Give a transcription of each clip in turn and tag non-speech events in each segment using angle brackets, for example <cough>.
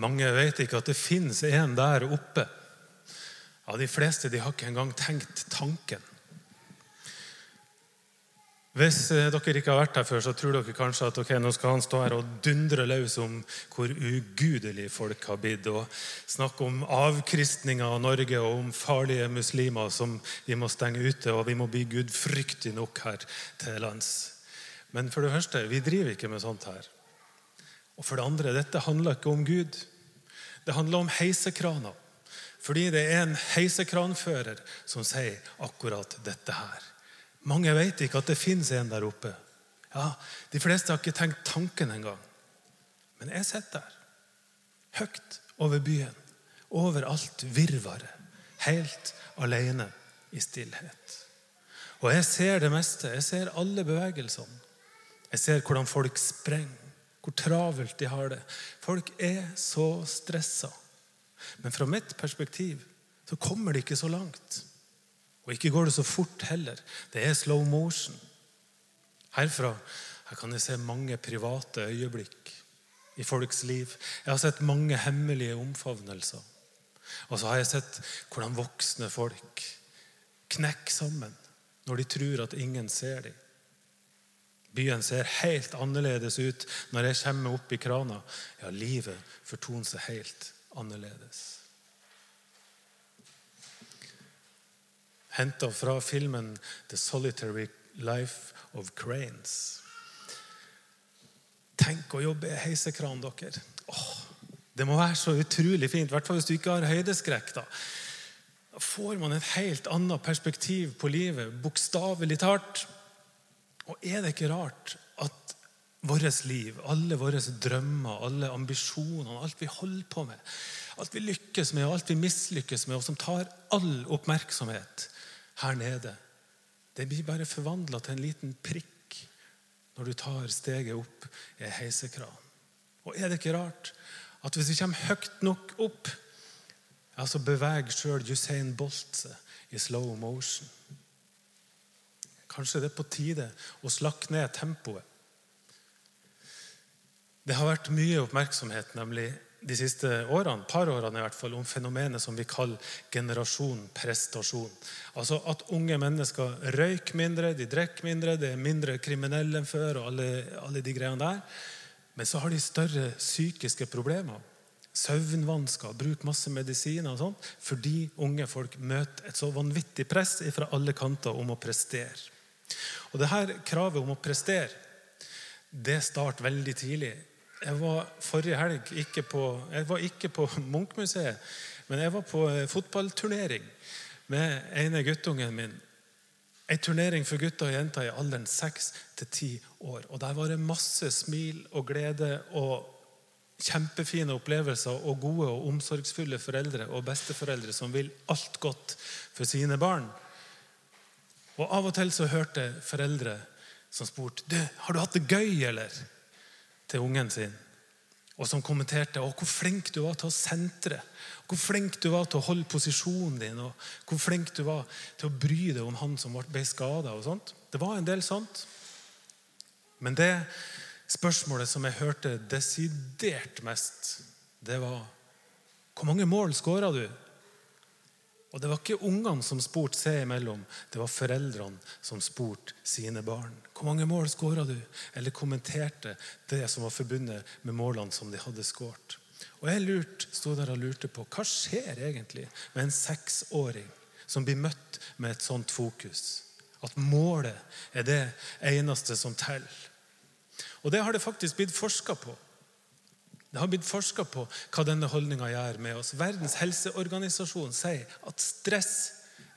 Mange vet ikke at det fins en der oppe. Ja, De fleste de har ikke engang tenkt tanken. Hvis eh, dere ikke har vært her før, så tror dere kanskje at ok, nå skal han stå her og dundre løs om hvor ugudelig folk har blitt, og snakke om avkristninga av Norge og om farlige muslimer som vi må stenge ute, og vi må bli gudfryktige nok her til lands. Men for det første, vi driver ikke med sånt her. Og for det andre, dette handler ikke om Gud. Det handler om heisekraner. Fordi det er en heisekranfører som sier akkurat dette her. Mange vet ikke at det fins en der oppe. Ja, De fleste har ikke tenkt tanken engang. Men jeg sitter der, høyt over byen, overalt virvaret, helt alene i stillhet. Og jeg ser det meste. Jeg ser alle bevegelsene. Jeg ser hvordan folk sprenger, hvor travelt de har det. Folk er så stressa. Men fra mitt perspektiv så kommer de ikke så langt. Og ikke går det så fort heller. Det er slow motion. Herfra her kan jeg se mange private øyeblikk i folks liv. Jeg har sett mange hemmelige omfavnelser. Og så har jeg sett hvordan voksne folk knekker sammen når de tror at ingen ser dem. Byen ser helt annerledes ut når jeg kommer opp i krana. Ja, livet fortoner seg helt annerledes. henta fra filmen 'The Solitary Life of Cranes'. Tenk å jobbe i heisekran, dere. Åh, det må være så utrolig fint, i hvert fall hvis du ikke har høydeskrekk. Da får man et helt annet perspektiv på livet, bokstavelig talt. Og er det ikke rart at vårt liv, alle våre drømmer, alle ambisjoner, alt vi holder på med, alt vi lykkes med og alt vi mislykkes med, og som tar all oppmerksomhet, her nede. Det blir bare forvandla til en liten prikk når du tar steget opp i ei heisekran. Og er det ikke rart at hvis vi kommer høyt nok opp, ja, så beveger sjøl Usain Bolt seg i slow motion. Kanskje det er på tide å slakke ned tempoet. Det har vært mye oppmerksomhet nemlig de siste årene, par årene i hvert fall, om fenomenet som vi kaller generasjon prestasjon. Altså At unge mennesker røyker mindre, de drikker mindre, det er mindre kriminelle enn før. og alle, alle de greiene der. Men så har de større psykiske problemer. Søvnvansker, bruk masse medisiner og sånt, fordi unge folk møter et så vanvittig press fra alle kanter om å prestere. Og det her kravet om å prestere det starter veldig tidlig. Jeg var forrige helg ikke på, jeg var ikke på <laughs> Munchmuseet, men jeg var på eh, fotballturnering med ene guttungen min. En turnering for gutter og jenter i alderen 6 til 10 år. Og Der var det masse smil og glede og kjempefine opplevelser og gode og omsorgsfulle foreldre og besteforeldre som vil alt godt for sine barn. Og Av og til så hørte foreldre som spurte du, har du hatt det gøy, eller? til ungen sin. Og som kommenterte å, hvor flink du var til å sentre. Hvor flink du var til å holde posisjonen din. og Hvor flink du var til å bry deg om han som ble skada. Det var en del sånt. Men det spørsmålet som jeg hørte desidert mest, det var Hvor mange mål skåra du? Og Det var ikke ungene som spurte seg imellom, det var foreldrene som spurte sine barn. Hvor mange mål skåra du? Eller kommenterte det som var forbundet med målene som de hadde skåret. Og jeg lurte, sto der og lurte på hva skjer egentlig med en seksåring som blir møtt med et sånt fokus. At målet er det eneste som teller. Og det har det faktisk blitt forska på. Det har blitt forska på hva denne holdninga gjør med oss. Verdens helseorganisasjon sier at stress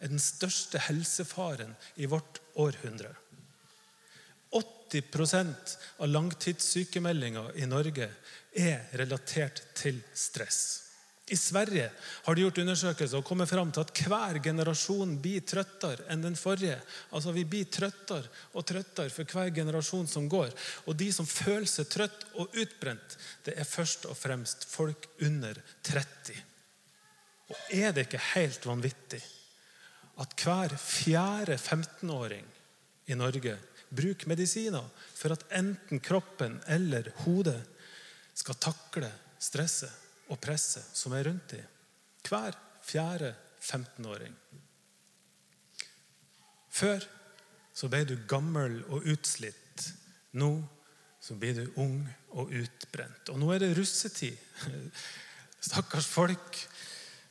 er den største helsefaren i vårt århundre. 80% av langtidssykemeldinger i Norge er relatert til stress. I Sverige har de gjort undersøkelser og kommet fram til at hver generasjon blir trøttere enn den forrige. Altså Vi blir trøttere og trøttere for hver generasjon som går. Og de som føler seg trøtt og utbrent, det er først og fremst folk under 30. Og er det ikke helt vanvittig at hver fjerde 15-åring i Norge bruker medisiner for at enten kroppen eller hodet skal takle stresset? Og presset som er rundt dem. Hver fjerde 15-åring. Før så ble du gammel og utslitt. Nå så blir du ung og utbrent. Og nå er det russetid. <laughs> Stakkars folk.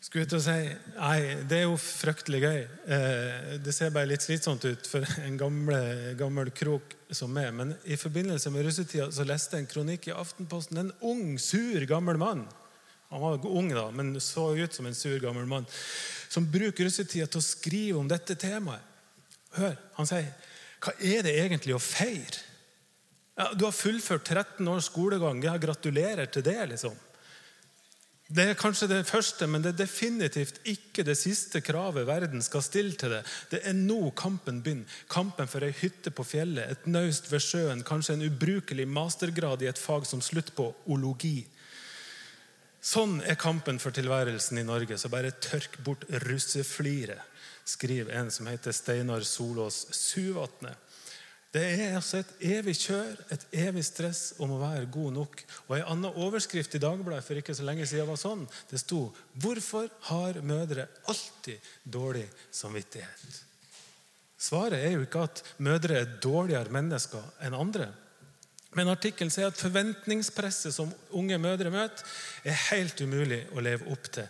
Skulle til å si, Nei, det er jo fryktelig gøy. Eh, det ser bare litt slitsomt ut for <laughs> en gamle, gammel krok som meg. Men i forbindelse med russetida så leste jeg en kronikk i Aftenposten. En ung, sur, gammel mann. Han var ung, da, men så ut som en sur, gammel mann. Som bruker russetida til å skrive om dette temaet. Hør, han sier Hva er det egentlig å feire? Ja, du har fullført 13 års skolegang. Ja, gratulerer til det, liksom. Det er kanskje det første, men det er definitivt ikke det siste kravet verden skal stille til det. Det er nå kampen begynner. Kampen for ei hytte på fjellet, et naust ved sjøen, kanskje en ubrukelig mastergrad i et fag som slutter på ologi. Sånn er kampen for tilværelsen i Norge. Så bare tørk bort russefliret, skriver en som heter Steinar Solås Suvatne. Det er altså et evig kjør, et evig stress om å være god nok. Og En annen overskrift i Dagbladet for ikke så lenge siden var sånn. Det sto 'Hvorfor har mødre alltid dårlig samvittighet?' Svaret er jo ikke at mødre er dårligere mennesker enn andre. Men artikkelen sier at forventningspresset som unge mødre møter, er helt umulig å leve opp til.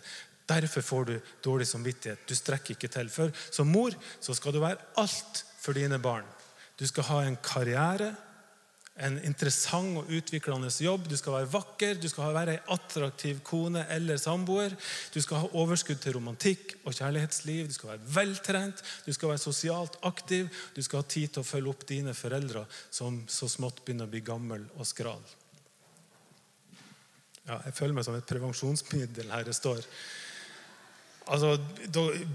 Derfor får du dårlig samvittighet. Du strekker ikke til. For som mor så skal du være alt for dine barn. Du skal ha en karriere, en interessant og utviklende jobb. Du skal være vakker, du skal være ei attraktiv kone eller samboer. Du skal ha overskudd til romantikk og kjærlighetsliv. Du skal være veltrent, du skal være sosialt aktiv. Du skal ha tid til å følge opp dine foreldre som så smått begynner å bli gammel og skral. Ja, jeg føler meg som et prevensjonsmiddel her det står. Altså,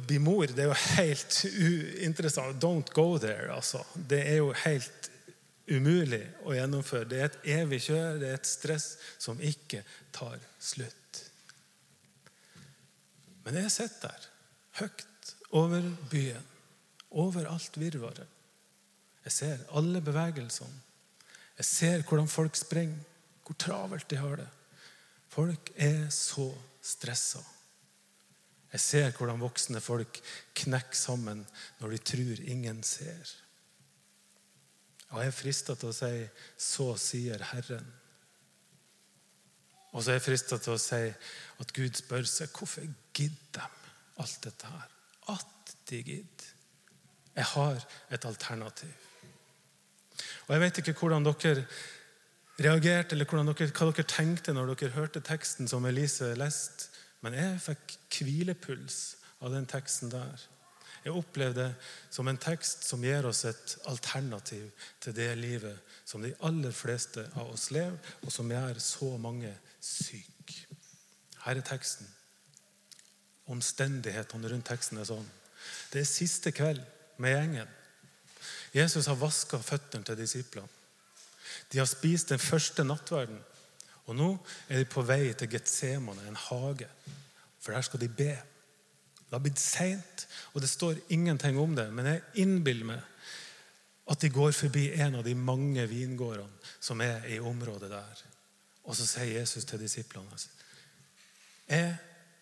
Bli mor det er jo helt uinteressant. Don't go there. altså. Det er jo helt umulig å gjennomføre. Det er et evig kjør, det er et stress som ikke tar slutt. Men jeg sitter der, høyt over byen, over alt virvaret. Jeg ser alle bevegelsene. Jeg ser hvordan folk springer, hvor travelt de har det. Folk er så stressa. Jeg ser hvordan voksne folk knekker sammen når de tror ingen ser. Og jeg er frista til å si 'Så sier Herren'. Og så er jeg frista til å si at Gud spør seg hvorfor gidder de alt dette her. At de gidder. Jeg har et alternativ. Og Jeg vet ikke hvordan dere reagerte, eller dere, hva dere tenkte når dere hørte teksten som Elise leste. Men jeg fikk hvilepuls av den teksten der. Jeg opplevde det som en tekst som gir oss et alternativ til det livet som de aller fleste av oss lever, og som gjør så mange syke. Her er teksten. Omstendighetene rundt teksten er sånn. Det er siste kveld med gjengen. Jesus har vaska føttene til disiplene. De har spist den første nattverden. Og nå er de på vei til Getsemane, en hage. For der skal de be. Det har blitt seint, og det står ingenting om det. Men jeg innbiller meg at de går forbi en av de mange vingårdene som er i området der. Og så sier Jesus til disiplene Jeg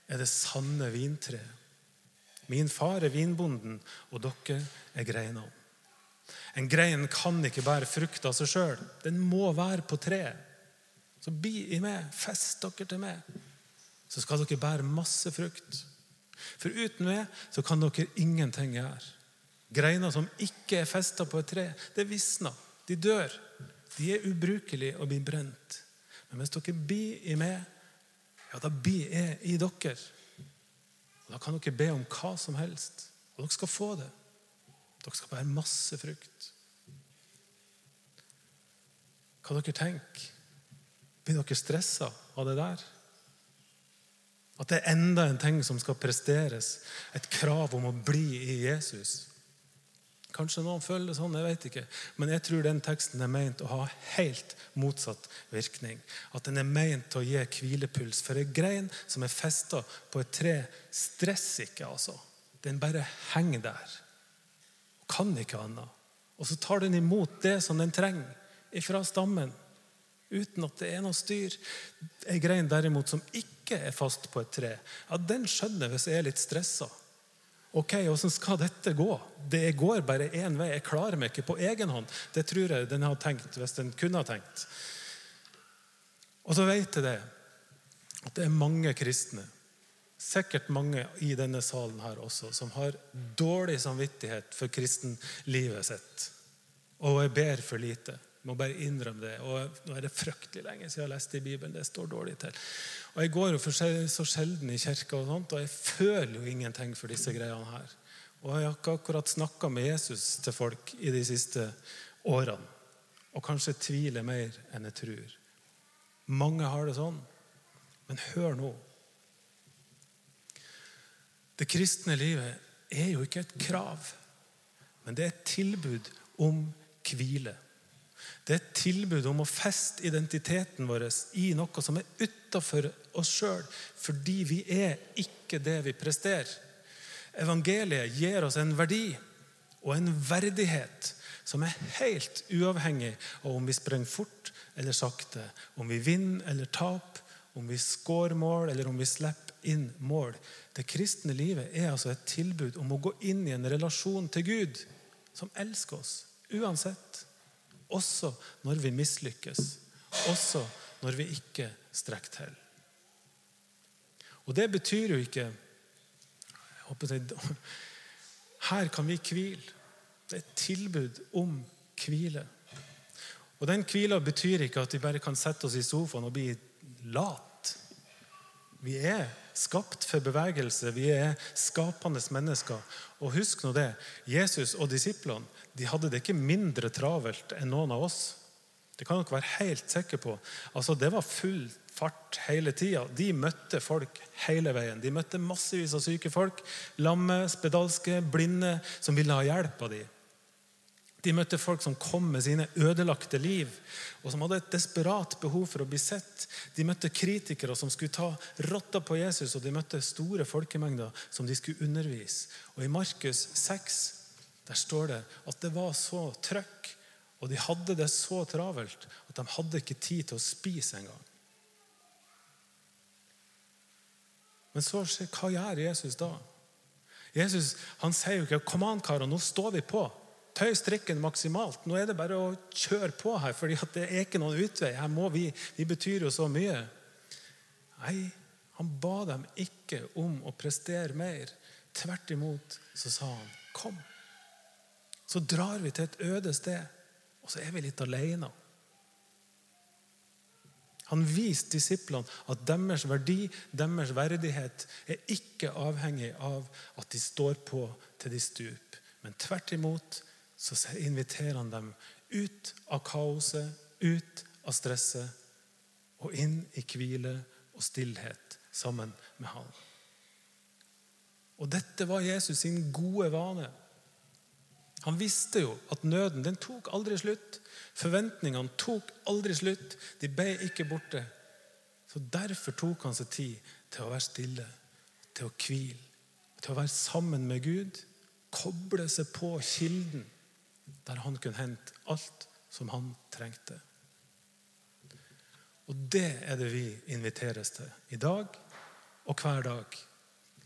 er det sanne vintreet. Min far er vinbonden, og dere er greinene. En grein kan ikke bære frukt av seg sjøl. Den må være på treet. Så bli i meg. Fest dere til meg. Så skal dere bære masse frukt. For uten meg så kan dere ingenting gjøre. Greiner som ikke er festa på et tre, det visner. De dør. De er ubrukelige og blir brent. Men hvis dere blir i meg, ja, da blir jeg i dere. Og Da kan dere be om hva som helst, og dere skal få det. Dere skal bære masse frukt. Hva dere tenker? Blir dere stressa av det der? At det er enda en ting som skal presteres. Et krav om å bli i Jesus. Kanskje noen føler det sånn, jeg vet ikke. Men jeg tror den teksten er meint å ha helt motsatt virkning. At den er meint å gi hvilepuls. For en grein som er festa på et tre, stresser ikke, altså. Den bare henger der. Og Kan ikke annet. Og så tar den imot det som den trenger ifra stammen. Uten at det er noe styr. Ei grein derimot som ikke er fast på et tre, ja, den skjønner hvis jeg er litt stressa. Ok, Åssen skal dette gå? Det går bare én vei. Jeg klarer meg ikke på egen hånd. Det tror jeg den har tenkt hvis den kunne ha tenkt. Og så vet jeg det, at det er mange kristne, sikkert mange i denne salen her også, som har dårlig samvittighet for kristenlivet sitt. Og jeg ber for lite. Må bare innrømme det. Og nå er det fryktelig lenge siden jeg har lest i Bibelen. Det står dårlig til. Og Jeg går jo for så sjelden i kirka, og sånt, og jeg føler jo ingenting for disse greiene her. Og jeg har ikke akkurat snakka med Jesus til folk i de siste årene. Og kanskje tviler mer enn jeg tror. Mange har det sånn. Men hør nå. Det kristne livet er jo ikke et krav, men det er et tilbud om hvile. Det er et tilbud om å feste identiteten vår i noe som er utafor oss sjøl, fordi vi er ikke det vi presterer. Evangeliet gir oss en verdi og en verdighet som er helt uavhengig av om vi sprenger fort eller sakte, om vi vinner eller taper, om vi scorer mål eller om vi slipper inn mål. Det kristne livet er altså et tilbud om å gå inn i en relasjon til Gud som elsker oss uansett. Også når vi mislykkes. Også når vi ikke strekker til. Og det betyr jo ikke <laughs> Her kan vi hvile. Det er et tilbud om hvile. Og Den hvila betyr ikke at vi bare kan sette oss i sofaen og bli lat. Vi er skapt for bevegelse. Vi er skapende mennesker. Og husk nå det. Jesus og disiplene de hadde det ikke mindre travelt enn noen av oss. Det kan dere være helt sikre på. Altså, Det var full fart hele tida. De møtte folk hele veien. De møtte massevis av syke folk. Lamme, spedalske, blinde som ville ha hjelp av dem. De møtte folk som kom med sine ødelagte liv, og som hadde et desperat behov for å bli sett. De møtte kritikere som skulle ta rotta på Jesus, og de møtte store folkemengder som de skulle undervise. Og I Markus 6 der står det at det var så trøkk, og de hadde det så travelt at de hadde ikke tid til å spise engang. Men så, hva gjør Jesus da? Jesus han sier jo ikke 'Kom an, karer, nå står vi på' tøy strikken maksimalt. Nå er det bare å kjøre på her, for det er ikke noen utvei. Her må vi, vi betyr jo så mye. Nei, han ba dem ikke om å prestere mer. Tvert imot så sa han, 'Kom.' Så drar vi til et øde sted, og så er vi litt alene. Han viste disiplene at deres verdi, deres verdighet, er ikke avhengig av at de står på til de stuper. Men tvert imot så inviterer han dem ut av kaoset, ut av stresset og inn i hvile og stillhet sammen med han. Og Dette var Jesus sin gode vane. Han visste jo at nøden den tok aldri slutt. Forventningene tok aldri slutt. De ble ikke borte. Så Derfor tok han seg tid til å være stille, til å hvile, til å være sammen med Gud. Koble seg på kilden der han kunne hente alt som han trengte. Og det er det vi inviteres til i dag og hver dag.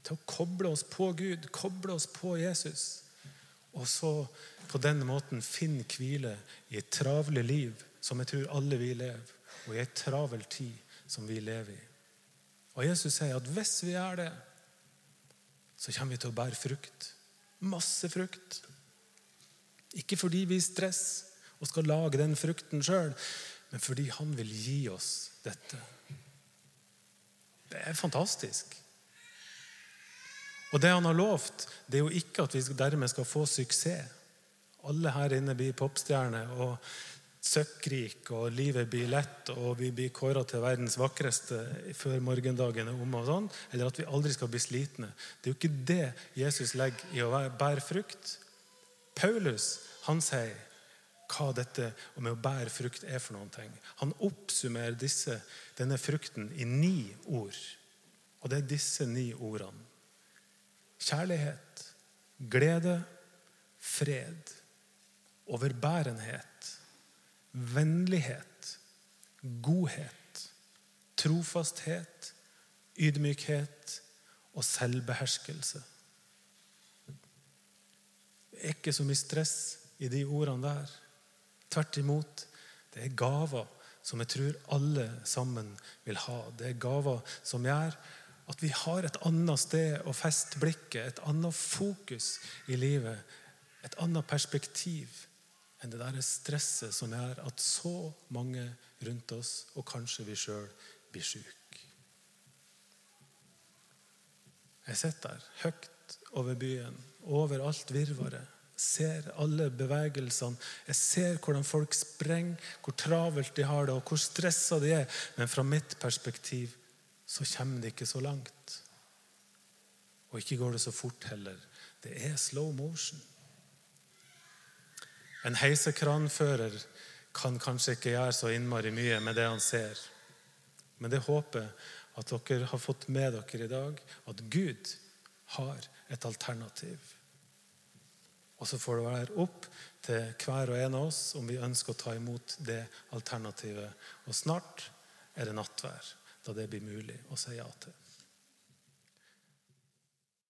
Til å koble oss på Gud, koble oss på Jesus. Og så på den måten finne hvile i et travle liv som jeg tror alle vi lever, og i ei travel tid som vi lever i. Og Jesus sier at hvis vi gjør det, så kommer vi til å bære frukt. Masse frukt. Ikke fordi vi stresser og skal lage den frukten sjøl, men fordi han vil gi oss dette. Det er fantastisk. Og det han har lovt, det er jo ikke at vi dermed skal få suksess. Alle her inne blir popstjerner og søkkrik, og livet blir lett, og vi blir kåra til verdens vakreste før morgendagen er omme. og sånn, Eller at vi aldri skal bli slitne. Det er jo ikke det Jesus legger i å bære frukt. Paulus han sier hva dette med å bære frukt er for noen ting. Han oppsummerer disse, denne frukten i ni ord. Og det er disse ni ordene. Kjærlighet, glede, fred, overbærenhet, vennlighet, godhet, trofasthet, ydmykhet og selvbeherskelse. Er ikke så mye stress i de ordene der. Tvert imot. Det er gaver som jeg tror alle sammen vil ha. Det er gaver som gjør at vi har et annet sted å feste blikket, et annet fokus i livet, et annet perspektiv enn det der stresset som gjør at så mange rundt oss, og kanskje vi sjøl, blir syke. Jeg sitter der høyt over byen, over alt virvaret ser alle bevegelsene. Jeg ser hvordan folk sprenger, hvor travelt de har det, og hvor stressa de er. Men fra mitt perspektiv så kommer de ikke så langt. Og ikke går det så fort heller. Det er slow motion. En heisekranfører kan kanskje ikke gjøre så innmari mye med det han ser. Men det håper at dere har fått med dere i dag, at Gud har et alternativ. Og så får det være opp til hver og en av oss om vi ønsker å ta imot det alternativet. Og snart er det nattvær, da det blir mulig å si ja til.